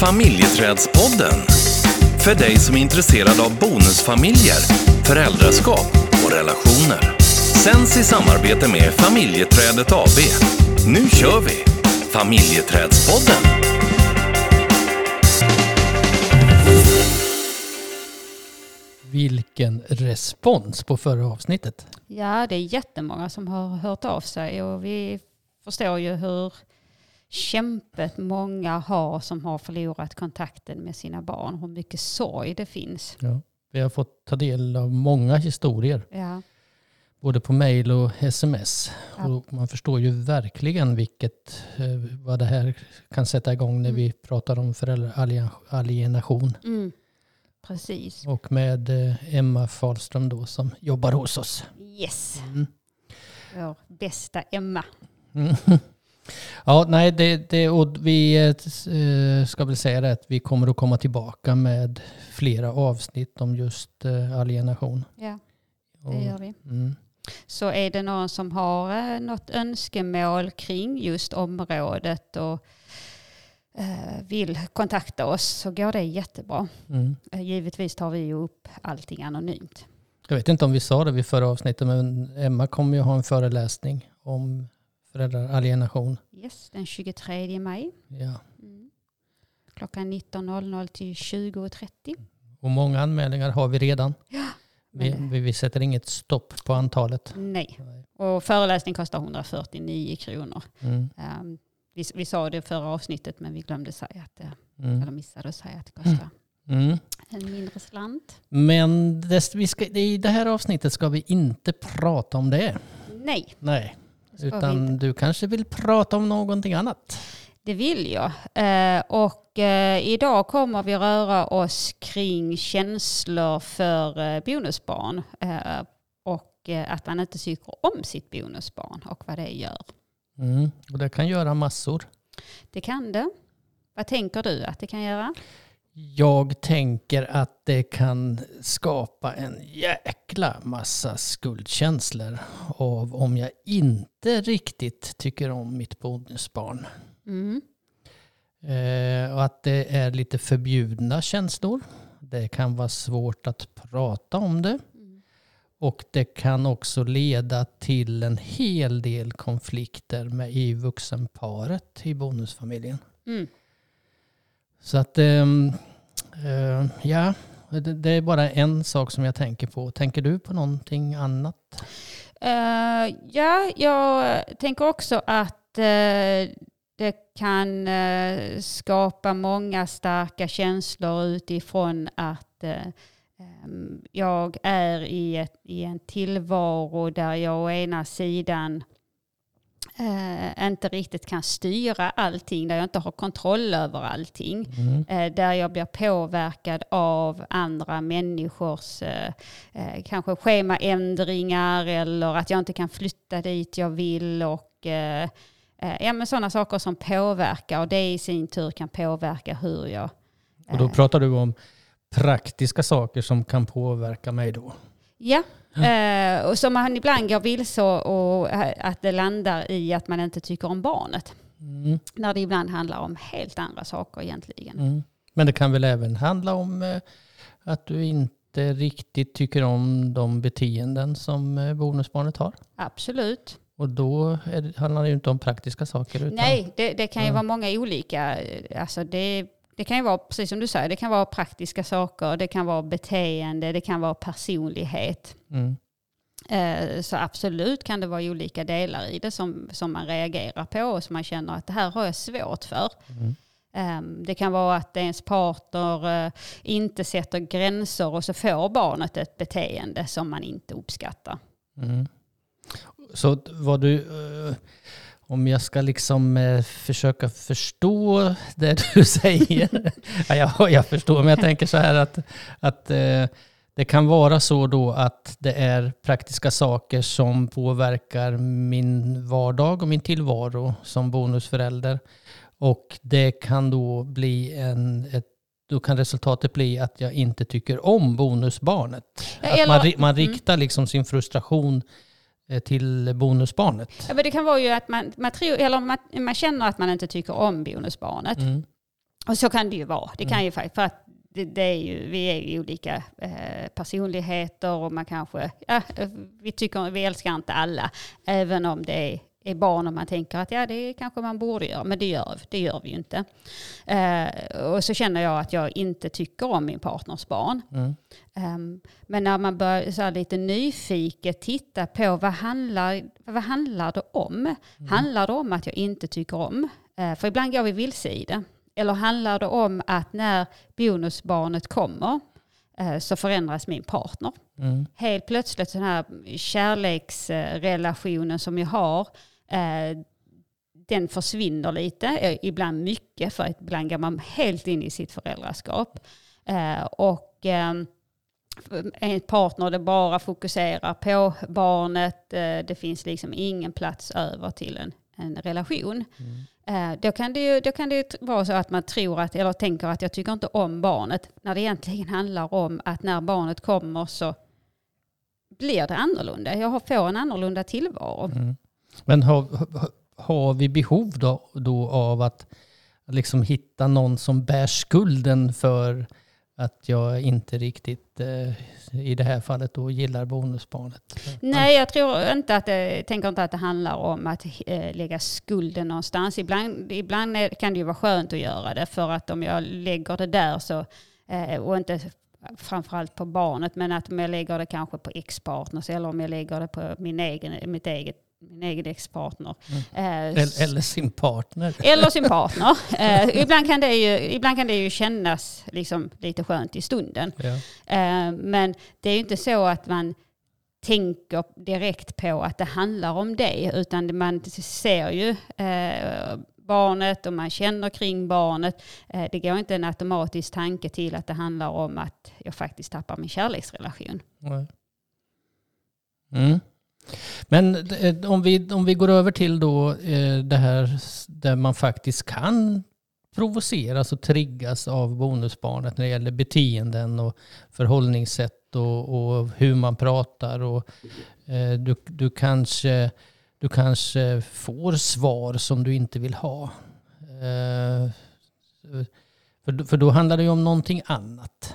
Familjeträdspodden. För dig som är intresserad av bonusfamiljer, föräldraskap och relationer. Sänds i samarbete med Familjeträdet AB. Nu kör vi! Familjeträdspodden. Vilken respons på förra avsnittet. Ja, det är jättemånga som har hört av sig och vi förstår ju hur kämpet många har som har förlorat kontakten med sina barn. Hur mycket sorg det finns. Ja. Vi har fått ta del av många historier, Ja, både på mail och sms. Ja. Och man förstår ju verkligen vilket, eh, vad det här kan sätta igång när Mm. vi pratar om föräldraalienation. mm. precis. Och med eh, Emma Fahlström då som jobbar hos oss. Yes, Mm. vår bästa Emma. Mm. Ja, nej, det, det, och vi eh, ska väl säga det att vi kommer att komma tillbaka med flera avsnitt om just eh, alienation. Ja, det gör vi. mm, Så är det någon som har eh, något önskemål kring just området och vill kontakta oss så går det jättebra. mm. Givetvis tar vi upp allting anonymt. Jag vet inte om vi sa det vid förra avsnittet, men Emma kommer ju ha en föreläsning om föräldraalienation. Yes, den 23 maj. Ja. Mm. Klockan 19.00 till 20.30. Och många anmälningar har vi redan. Vi, Men- vi, vi sätter inget stopp på antalet. Nej. Och föreläsning kostar 149 kronor. Mm, Um, vi, vi sa det förra avsnittet men vi glömde säga att det, mm, eller missade att säga att det kostar mm. en mindre slant. Men det, vi ska, i det här avsnittet ska vi inte prata om det. Nej, Nej, ska utan du kanske vill prata om någonting annat. Det vill jag. Eh, och eh, idag kommer vi röra oss kring känslor för eh, bonusbarn. Och att man inte tycker om sitt bonusbarn och vad det gör. Mm. Och det kan göra massor. Det kan det. Vad tänker du att det kan göra? Jag tänker att det kan skapa en jäkla massa skuldkänslor av om jag inte riktigt tycker om mitt bonusbarn. Mm. Eh, och att det är lite förbjudna känslor. Det kan vara svårt att prata om det. Mm. Och det kan också leda till en hel del konflikter med i vuxenparet i bonusfamiljen. Mm. Så att, eh, Eh, ja, det, det är bara en sak som jag tänker på. Tänker du på någonting annat? Uh, ja, jag tänker också att uh, det kan uh, skapa många starka känslor utifrån att eh, ehm, jag är i, ett, i en tillvaro där jag å ena sidan eh, inte riktigt kan styra allting, där jag inte har kontroll över allting. Mm. Eh, där jag blir påverkad av andra människors eh, eh, kanske schemaändringar eller att jag inte kan flytta dit jag vill och eh, eh, ja, men sådana saker som påverkar och det i sin tur kan påverka hur jag... Och då pratar du om praktiska saker som kan påverka mig då. Ja, eh, och som man ibland går vilse och, och eh, att det landar i att man inte tycker om barnet. Mm. När det ibland handlar om helt andra saker egentligen. Mm. Men det kan väl även handla om eh, att du inte riktigt tycker om de beteenden som bonusbarnet har. Absolut. Och då är handlar det ju inte om praktiska saker. Utan, Nej, det, det kan ju Ja. vara många olika. Alltså det, det kan ju vara, precis som du säger, det kan vara praktiska saker, det kan vara beteende, det kan vara personlighet. Mm. Eh, Så absolut kan det vara olika delar i det som, som man reagerar på och som man känner att det här har jag svårt för. Mm. Ehm, Det kan vara att ens partner eh, inte sätter gränser och så får barnet ett beteende som man inte uppskattar. Mm. Så vad du, eh, om jag ska liksom eh, försöka förstå det du säger. ja, jag, jag förstår, men jag tänker så här att, att eh, det kan vara så då att det är praktiska saker som påverkar min vardag och min tillvaro som bonusförälder. Och det kan då bli en, ett då kan resultatet bli att jag inte tycker om bonusbarnet. Ja, att man, man mm. riktar liksom sin frustration till bonusbarnet. Ja, men det kan vara ju att man, man, tror, eller man, man känner att man inte tycker om bonusbarnet. Mm. Och så kan det ju vara. Det kan Mm. ju för att det, det är ju, vi är ju olika eh, personligheter och man kanske, ja, eh, vi, tycker, vi älskar inte alla. Även om det är, är barn och man tänker att ja, det kanske man borde göra, men det gör, det gör vi ju inte. Eh, och så känner jag att jag inte tycker om min partners barn. Mm. Ehm, men när man börjar så lite nyfiket titta på vad handlar, vad handlar det om? Handlar det om att jag inte tycker om? Eh, för ibland går vi vilse i det. Eller handlar det om att när bonusbarnet kommer eh, så förändras min partner? Mm. Helt plötsligt den här kärleksrelationen som jag har, eh, den försvinner lite, eh, ibland mycket, för ibland går man helt in i sitt föräldraskap. Eh, och eh, en partner det bara fokuserar på barnet, eh, det finns liksom ingen plats över till en, en relation. Eh, då, kan det ju, då kan det ju vara så att man tror att, eller tänker att jag tycker inte om barnet, när det egentligen handlar om att när barnet kommer så blir det annorlunda. Jag får en annorlunda tillvaro. Mm. Men har, har- vi behov då, då av att liksom hitta någon som bär skulden för att jag inte riktigt, eh, i det här fallet då, gillar bonusbarnet? Nej, jag tror inte att det, tänker inte att det handlar om att eh, lägga skulden någonstans. Ibland, ibland är, kan det ju vara skönt att göra det för att om jag lägger det där så, eh, och inte framförallt på barnet, men att om jag lägger det kanske på ex-partners eller om jag lägger det på min egen, mitt eget, min egen ex-partner. Eh, Eller, sin partner? eller sin partner. Eh, ibland, kan det ju, ibland kan det ju kännas liksom lite skönt i stunden. Ja. Eh, men det är ju inte så att man tänker direkt på att det handlar om det, utan man ser ju barnet och man känner kring barnet. Det går inte en automatisk tanke till att det handlar om att jag faktiskt tappar min kärleksrelation. Mm. Men eh, om vi, om vi går över till då eh, det här där man faktiskt kan provoceras och triggas av bonusbarnet när det gäller beteenden och förhållningssätt och, och hur man pratar. Och, eh, du, du, kanske, du kanske får svar som du inte vill ha. Eh, för, för då handlar det ju om någonting annat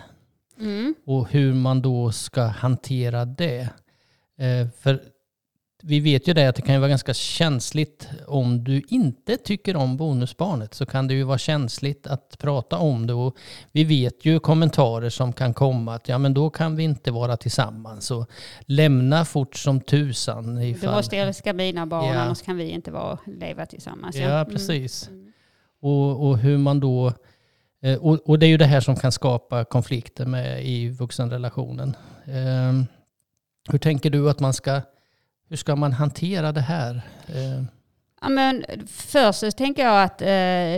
Mm. och hur man då ska hantera det. Eh, för vi vet ju det att det kan ju vara ganska känsligt om du inte tycker om bonusbarnet så kan det ju vara känsligt att prata om det. Och vi vet ju kommentarer som kan komma att ja men då kan vi inte vara tillsammans och lämna fort som tusan. Ifall, måste älska mina barn, Ja. annars kan vi inte vara, leva tillsammans. Ja, Mm. precis. Mm. Och, och hur man då... eh, Och, och det är ju det här som kan skapa konflikter med i vuxenrelationen. Eh, hur tänker du att man ska... Hur ska man hantera det här? Eh, ja, men först så tänker jag att eh,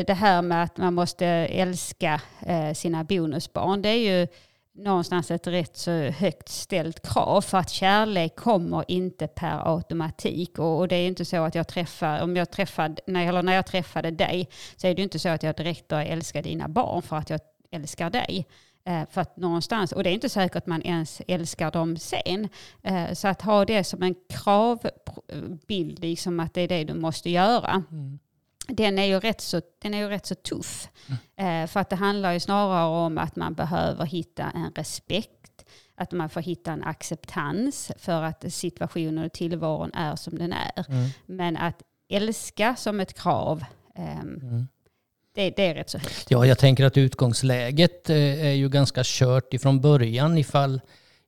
det här med att man måste älska eh, sina bonusbarn, det är ju någonstans ett rätt så högt ställt krav för att kärlek kommer inte per automatik och, och det är ju inte så att jag träffar, om jag träffade, när, eller när jag träffade dig så är det ju inte så att jag direkt börjar älska dina barn för att jag älskar dig. Eh, för att någonstans, och det är inte säkert att man ens älskar dem sen. Eh, så att ha det som en kravbild, liksom att det är det du måste göra den är ju rätt så, den är ju rätt så tuff. Eh, för att det handlar ju snarare om att man behöver hitta en respekt, att man får hitta en acceptans för att situationen och tillvaron är som den är. mm, Men att älska som ett krav, mm. Det, det är rätt så högt. Ja, jag tänker att utgångsläget eh, är ju ganska kört ifrån början ifall,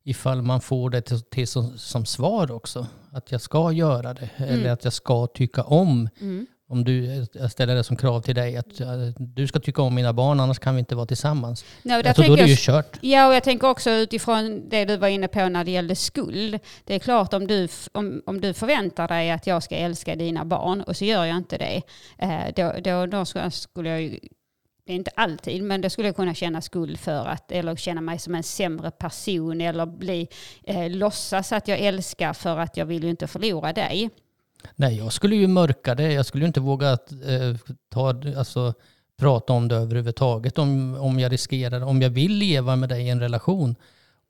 ifall man får det till, till som, som svar också. Att jag ska göra det eller att jag ska tycka om. Mm. Om du, jag ställer det som krav till dig att eh, du ska tycka om mina barn annars kan vi inte vara tillsammans. Där Jag tror då är det ju kört. Ja, och jag tänker också utifrån det du var inne på när det gällde skuld. Det är klart om du, om, om du förväntar dig att jag ska älska dina barn och så gör jag inte det. Eh, då, då, då skulle jag ju, det är inte alltid, men då skulle jag kunna känna skuld för att, eller känna mig som en sämre person eller bli, eh, låtsas att jag älskar för att jag vill ju inte förlora dig. Nej, jag skulle ju mörka det. Jag skulle ju inte våga att, eh, ta, alltså, prata om det överhuvudtaget. Om, om jag riskerar, om jag vill leva med dig i en relation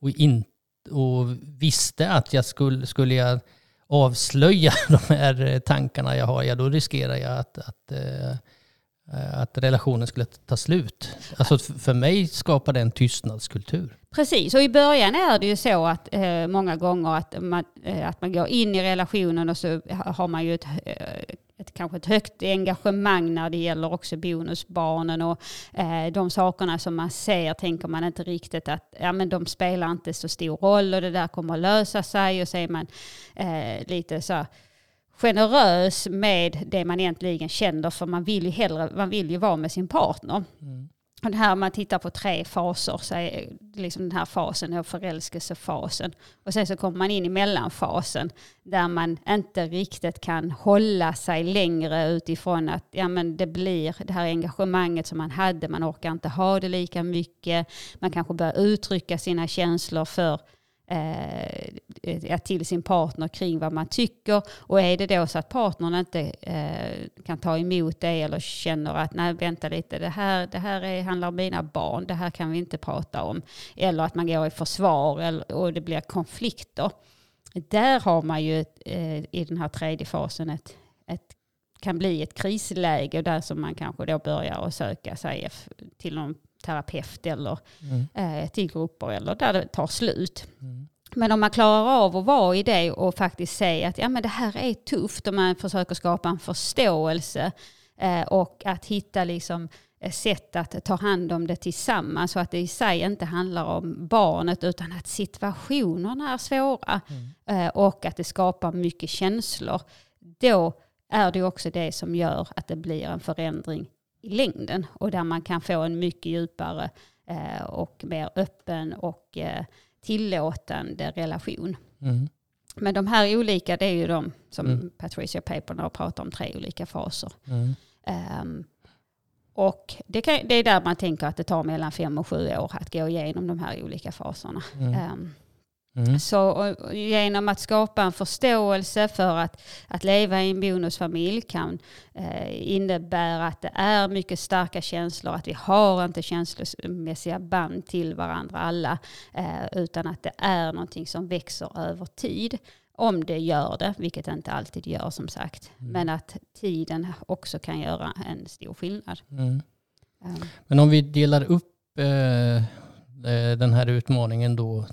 och, in, och visste att jag skulle, skulle jag avslöja de här tankarna jag har, ja då riskerar jag att, att, eh, Eh, att relationen skulle ta slut. Alltså för mig skapar det en tystnadskultur. Precis, och i början är det ju så att eh, många gånger att man, eh, att man går in i relationen och så har man ju ett, eh, ett, kanske ett högt engagemang när det gäller också bonusbarnen och eh, de sakerna som man ser tänker man inte riktigt att ja, men de spelar inte så stor roll och det där kommer att lösa sig och så är man eh, lite så här generös med det man egentligen känner för man vill ju hellre, man vill ju vara med sin partner. Och det här om man tittar på tre faser, så är liksom den här fasen är förälskelsefasen. Och sen så kommer man in i mellanfasen där man inte riktigt kan hålla sig längre utifrån att ja, men det blir det här engagemanget som man hade, man orkar inte ha det lika mycket. Man kanske börjar uttrycka sina känslor för eh, till sin partner kring vad man tycker. Och är det då så att partnern inte eh, kan ta emot det eller känner att nej vänta lite, det här, det här är, handlar om mina barn, det här kan vi inte prata om. Eller att man går i försvar eller, och det blir konflikter. Där har man ju eh, i den här tredje fasen ett, ett kan bli ett krisläge där som man kanske då börjar att söka sig till någon terapeut eller eh, till grupper eller där det tar slut. Men om man klarar av att vara i det och faktiskt säga att ja, men det här är tufft och man försöker skapa en förståelse eh, och att hitta liksom eh, sätt att ta hand om det tillsammans så att det i sig inte handlar om barnet utan att situationerna är svåra eh, och att det skapar mycket känslor. Då är det också det som gör att det blir en förändring i längden och där man kan få en mycket djupare eh, och mer öppen och eh, tillåtande relation. Mm. Men de här olika, det är ju de som Mm. Patricia har pratat om, tre olika faser. Mm. Ehm, och det, kan, det är där man tänker att det tar mellan fem och sju år att gå igenom de här olika faserna. Mm. Mm. så genom att skapa en förståelse för att, att leva i en bonusfamilj kan eh, innebära att det är mycket starka känslor, att vi har inte känslomässiga band till varandra alla, eh, utan att det är någonting som växer över tid. Om det gör det, vilket det inte alltid gör som sagt. Men att tiden också kan göra en stor skillnad. Mm. Ehm, Men om vi delar upp eh, eh, den här utmaningen då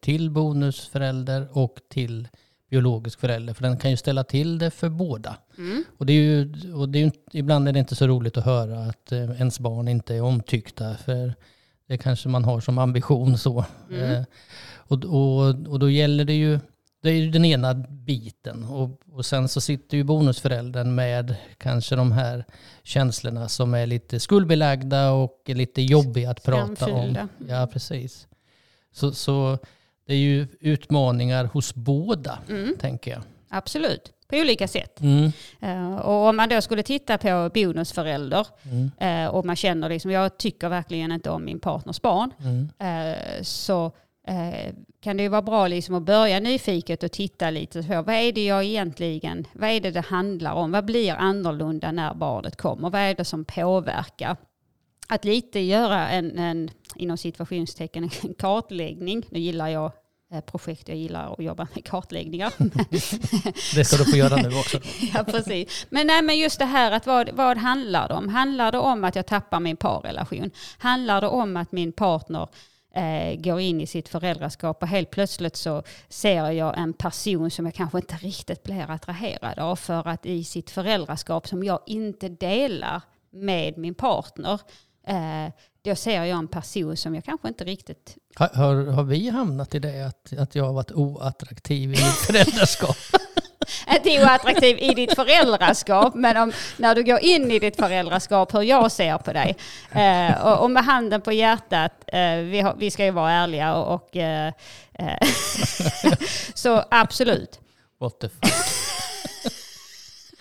till bonusförälder och till biologisk förälder. För den kan ju ställa till det för båda. Mm. Och, det är ju, och det är ju, ibland är det inte så roligt att höra att eh, ens barn inte är omtyckta. För det kanske man har som ambition så. Mm. Eh, och, och, och då gäller det ju, det är ju den ena biten. Och, och sen så sitter ju bonusföräldern med kanske de här känslorna som är lite skuldbelagda och lite jobbiga att prata om. Skamfyllda. Ja, precis. Så, så det är ju utmaningar hos båda, Mm. tänker jag. Absolut, på olika sätt. Mm. Eh, och om man då skulle titta på bonusförälder Mm. eh, och man känner liksom, jag tycker verkligen inte om min partners barn, eh, så kan det ju vara bra liksom att börja nyfiket och titta lite på vad är det jag egentligen, vad är det det handlar om? Vad blir annorlunda när barnet kommer? Vad är det som påverkar? Att lite göra en, en inom situationstecken, en kartläggning. Nu gillar jag eh, projekt, jag gillar att jobba med kartläggningar. Det ska du få göra nu också. Ja, precis. Men, nej, men just det här att vad, vad handlar det om? Handlar det om att jag tappar min parrelation? Handlar det om att min partner eh, går in i sitt föräldraskap och helt plötsligt så ser jag en person som jag kanske inte riktigt blir attraherad av för att i sitt föräldraskap som jag inte delar med min partner eh, då ser jag en person som jag kanske inte riktigt Har, har, har vi hamnat i det att, att jag har varit oattraktiv i mitt föräldraskap? inte oattraktiv i ditt föräldraskap, men om, när du går in i ditt föräldraskap, hur jag ser på dig. Eh, och, och med handen på hjärtat, eh, vi, har, vi ska ju vara ärliga och, och eh, eh, så absolut. What the fuck?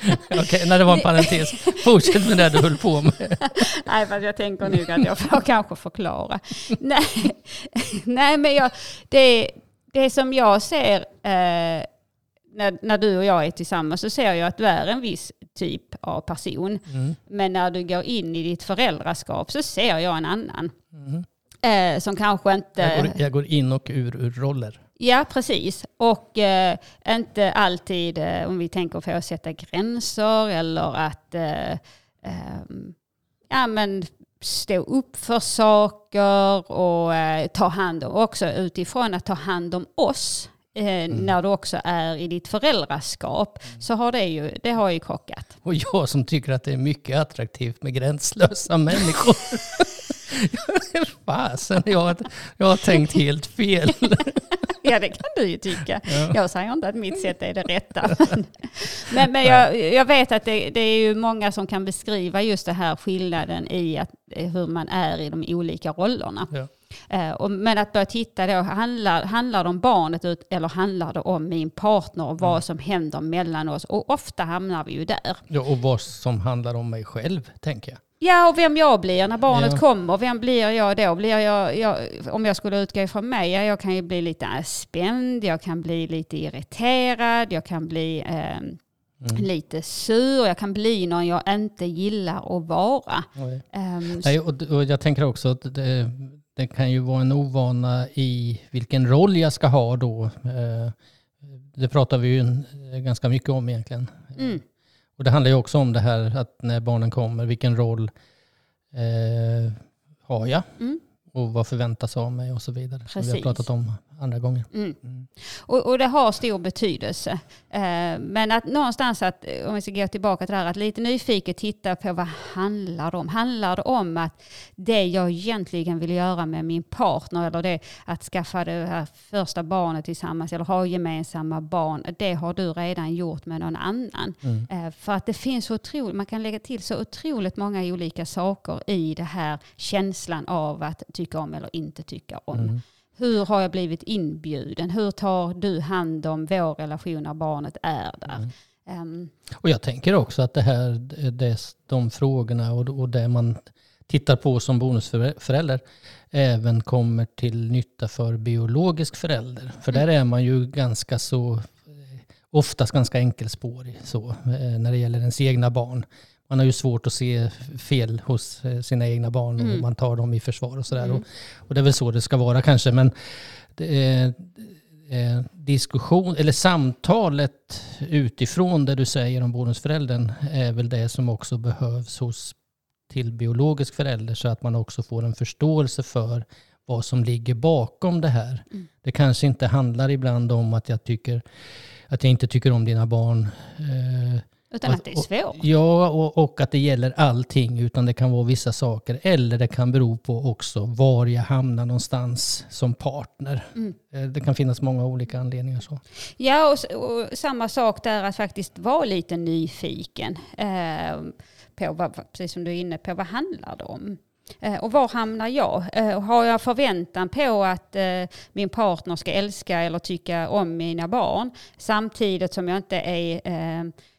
Okej, när det var en parentes. Fortsätt med det du höll på med. Nej, fast jag tänker nog att jag får kanske förklara. Nej, nej men jag, det, det som jag ser eh, när, när du och jag är tillsammans så ser jag att du är en viss typ av person. Mm. Men när du går in i ditt föräldraskap så ser jag en annan. Mm. Eh, som kanske inte... Jag, går, jag går in och ur, ur roller. Ja, precis. Och eh, inte alltid, eh, om vi tänker på att sätta gränser eller att eh, ehm, ja, men stå upp för saker och eh, ta hand om, också utifrån att ta hand om oss eh, när du också är i ditt föräldraskap, så har det ju, det har ju krockat. Och jag som tycker att det är mycket attraktivt med gränslösa människor. Fasen, jag, jag har tänkt helt fel. Ja, det kan du ju tycka. Ja. Jag säger inte att mitt sätt är det rätta. Men, men jag, jag vet att det, det är ju många som kan beskriva just det här skillnaden i att, eh, hur man är i de olika rollerna. Ja. Eh, och, men att börja titta då, handlar, handlar det om barnet ut, eller handlar det om min partner och vad som händer mellan oss? Och ofta hamnar vi ju där. Ja, och vad som handlar om mig själv, tänker jag. Ja, och vem jag blir när barnet Ja. kommer. Vem blir jag då? Blir jag, jag, om jag skulle utgå ifrån mig, ja, jag kan ju bli lite spänd, jag kan bli lite irriterad, jag kan bli eh, lite sur, jag kan bli någon jag inte gillar att vara. Ehm, Nej, och, och jag tänker också att det, det kan ju vara en ovana i vilken roll jag ska ha då. Eh, Det pratar vi ju en- ganska mycket om egentligen. mm, Och det handlar ju också om det här att när barnen kommer, vilken roll eh, har jag? Mm. Och vad förväntas av mig och så vidare. Som vi har Precis. pratat om andra gånger. mm. Mm. Och, och det har stor betydelse. Eh, men att någonstans, att, om vi ska gå tillbaka till det här, att lite nyfiket titta på vad handlar det om? Handlar det om att det jag egentligen vill göra med min partner, eller det att skaffa det här första barnet tillsammans, eller ha gemensamma barn, det har du redan gjort med någon annan. Mm. Eh, För att det finns så otroligt, man kan lägga till så otroligt många olika saker i det här känslan av att tycka om eller inte tycka om. Hur har jag blivit inbjuden? Hur tar du hand om vår relation när barnet är där? Mm. Ehm, Och jag tänker också att det här, det, de frågorna och, och det man tittar på som bonusförälder även kommer till nytta för biologisk förälder. För där är man ju ganska så, eh, oftast ganska enkelspårig så, eh, när det gäller ens egna barn. Man har ju svårt att se fel hos eh, sina egna barn och Mm. man tar dem i försvar och sådär. Mm. Och, och det är väl så det ska vara kanske. Men är, eh, diskussion, eller samtalet utifrån det du säger om bonusföräldern är väl det som också behövs hos till biologisk förälder så att man också får en förståelse för vad som ligger bakom det här. Mm. Det kanske inte handlar ibland om att jag tycker att jag inte tycker om dina barn. Eh, utan Och- att det är svårt. Ja, och, och att det gäller allting, utan det kan vara vissa saker. Eller det kan bero på också var jag hamnar någonstans som partner. Mm. Eh, Det kan finnas många olika anledningar. så. Ja, och, och samma sak där att faktiskt vara lite nyfiken eh, på, vad, precis som du är inne på, vad handlar det om? Eh, och var hamnar jag? Eh, har jag förväntan på att min partner ska älska eller tycka om mina barn samtidigt som jag inte är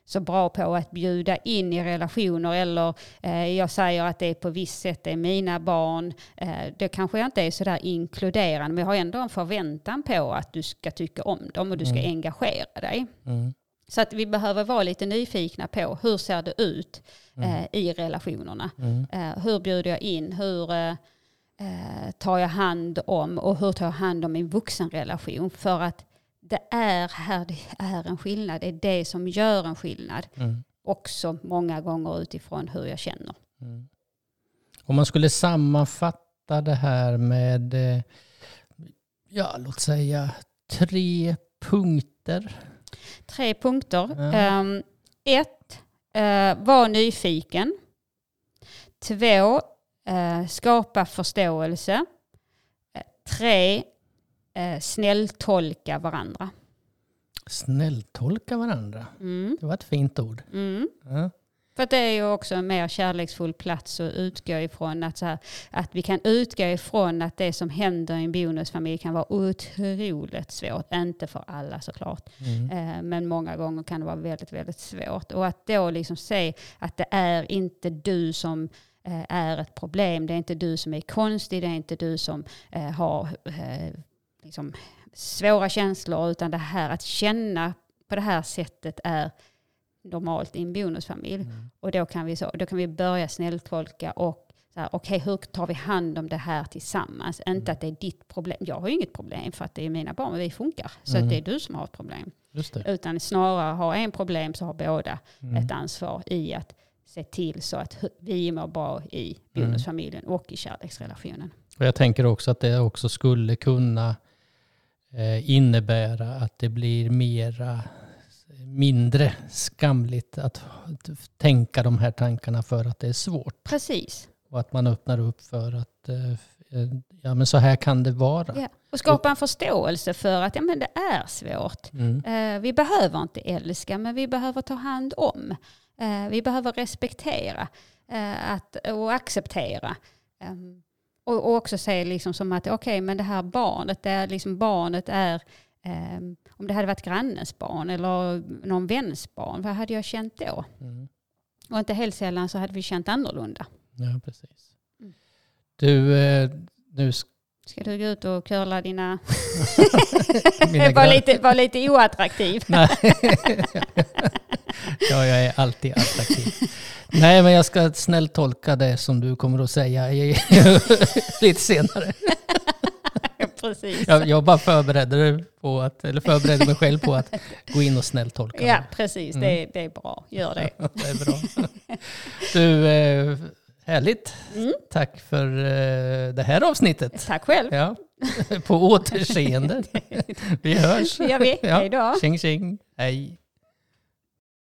så bra på att bjuda in i relationer eller eh, jag säger att det är på visst sätt det är mina barn. Eh, det kanske jag inte är så där inkluderande men jag har ändå en förväntan på att du ska tycka om dem och du ska Mm. engagera dig. Mm. Så att vi behöver vara lite nyfikna på hur ser det ut Mm. eh, i relationerna. Mm. Eh, hur bjuder jag in? Hur eh, eh, tar jag hand om? Och hur tar jag hand om min vuxenrelation? För att det är här det är en skillnad. Det är det som gör en skillnad. Mm. Också många gånger utifrån hur jag känner. Mm. Om man skulle sammanfatta det här med, eh, ja låt säga tre punkter. Tre punkter. Ja. Ehm, ett, eh, var nyfiken. Två, eh, skapa förståelse. Eh, tre, eh, snälltolka varandra. Snälltolka varandra. Mm. Det var ett fint ord. Mm. Ja. För att det är ju också en mer kärleksfull plats att utgå ifrån. Att, så här, att vi kan utgå ifrån att det som händer i en bonusfamilj kan vara otroligt svårt. Inte för alla såklart. Mm. Eh, Men många gånger kan det vara väldigt, väldigt svårt. Och att då liksom se att det är inte du som eh, är ett problem. Det är inte du som är konstig. Det är inte du som eh, har eh, liksom svåra känslor. Utan det här att känna på det här sättet är normalt i en bonusfamilj. Mm. Och då kan vi, så, då kan vi börja snälltolka och så här, okej hur tar vi hand om det här tillsammans? Inte Mm. att det är ditt problem. Jag har ju inget problem för att det är mina barn, men vi funkar. Så Mm. att det är du som har ett problem. Utan snarare har en problem så har båda Mm. ett ansvar i att se till så att vi mår bra i Mm. bonusfamiljen och i kärleksrelationen. Och jag tänker också att det också skulle kunna innebära att det blir mera mindre skamligt att tänka de här tankarna för att det är svårt. Precis. Och att man öppnar upp för att eh, eh, ja, men så här kan det vara. Ja. Och skapa en förståelse för att ja, men det är svårt. Mm. Eh, vi behöver inte älska, men vi behöver ta hand om. Eh, vi behöver respektera eh, att, och acceptera. Och, och också se liksom som att okej, men det här barnet, det är liksom barnet är ehm, om det hade varit grannens barn eller någon väns barn, vad hade jag känt då? Mm. Och inte helt sällan så hade vi känt annorlunda. Ja, precis. Mm. Du, eh, nu ska Ska du gå ut och curla dina... var, lite, var lite oattraktiv. Ja, jag är alltid attraktiv. Nej, men jag ska snällt tolka det som du kommer att säga lite senare. Precis. Jag, jag bara förberedde, på att, eller förberedde mig själv på att gå in och snällt tolka Ja, precis. Mm. Det, det är bra. Gör det. Det är bra. Du, eh, härligt. Mm. Tack för eh, det här avsnittet. Tack själv. Ja, på återseende. Vi hörs. Det gör vi. Ja. Hej då. Tjing tjing. Hej.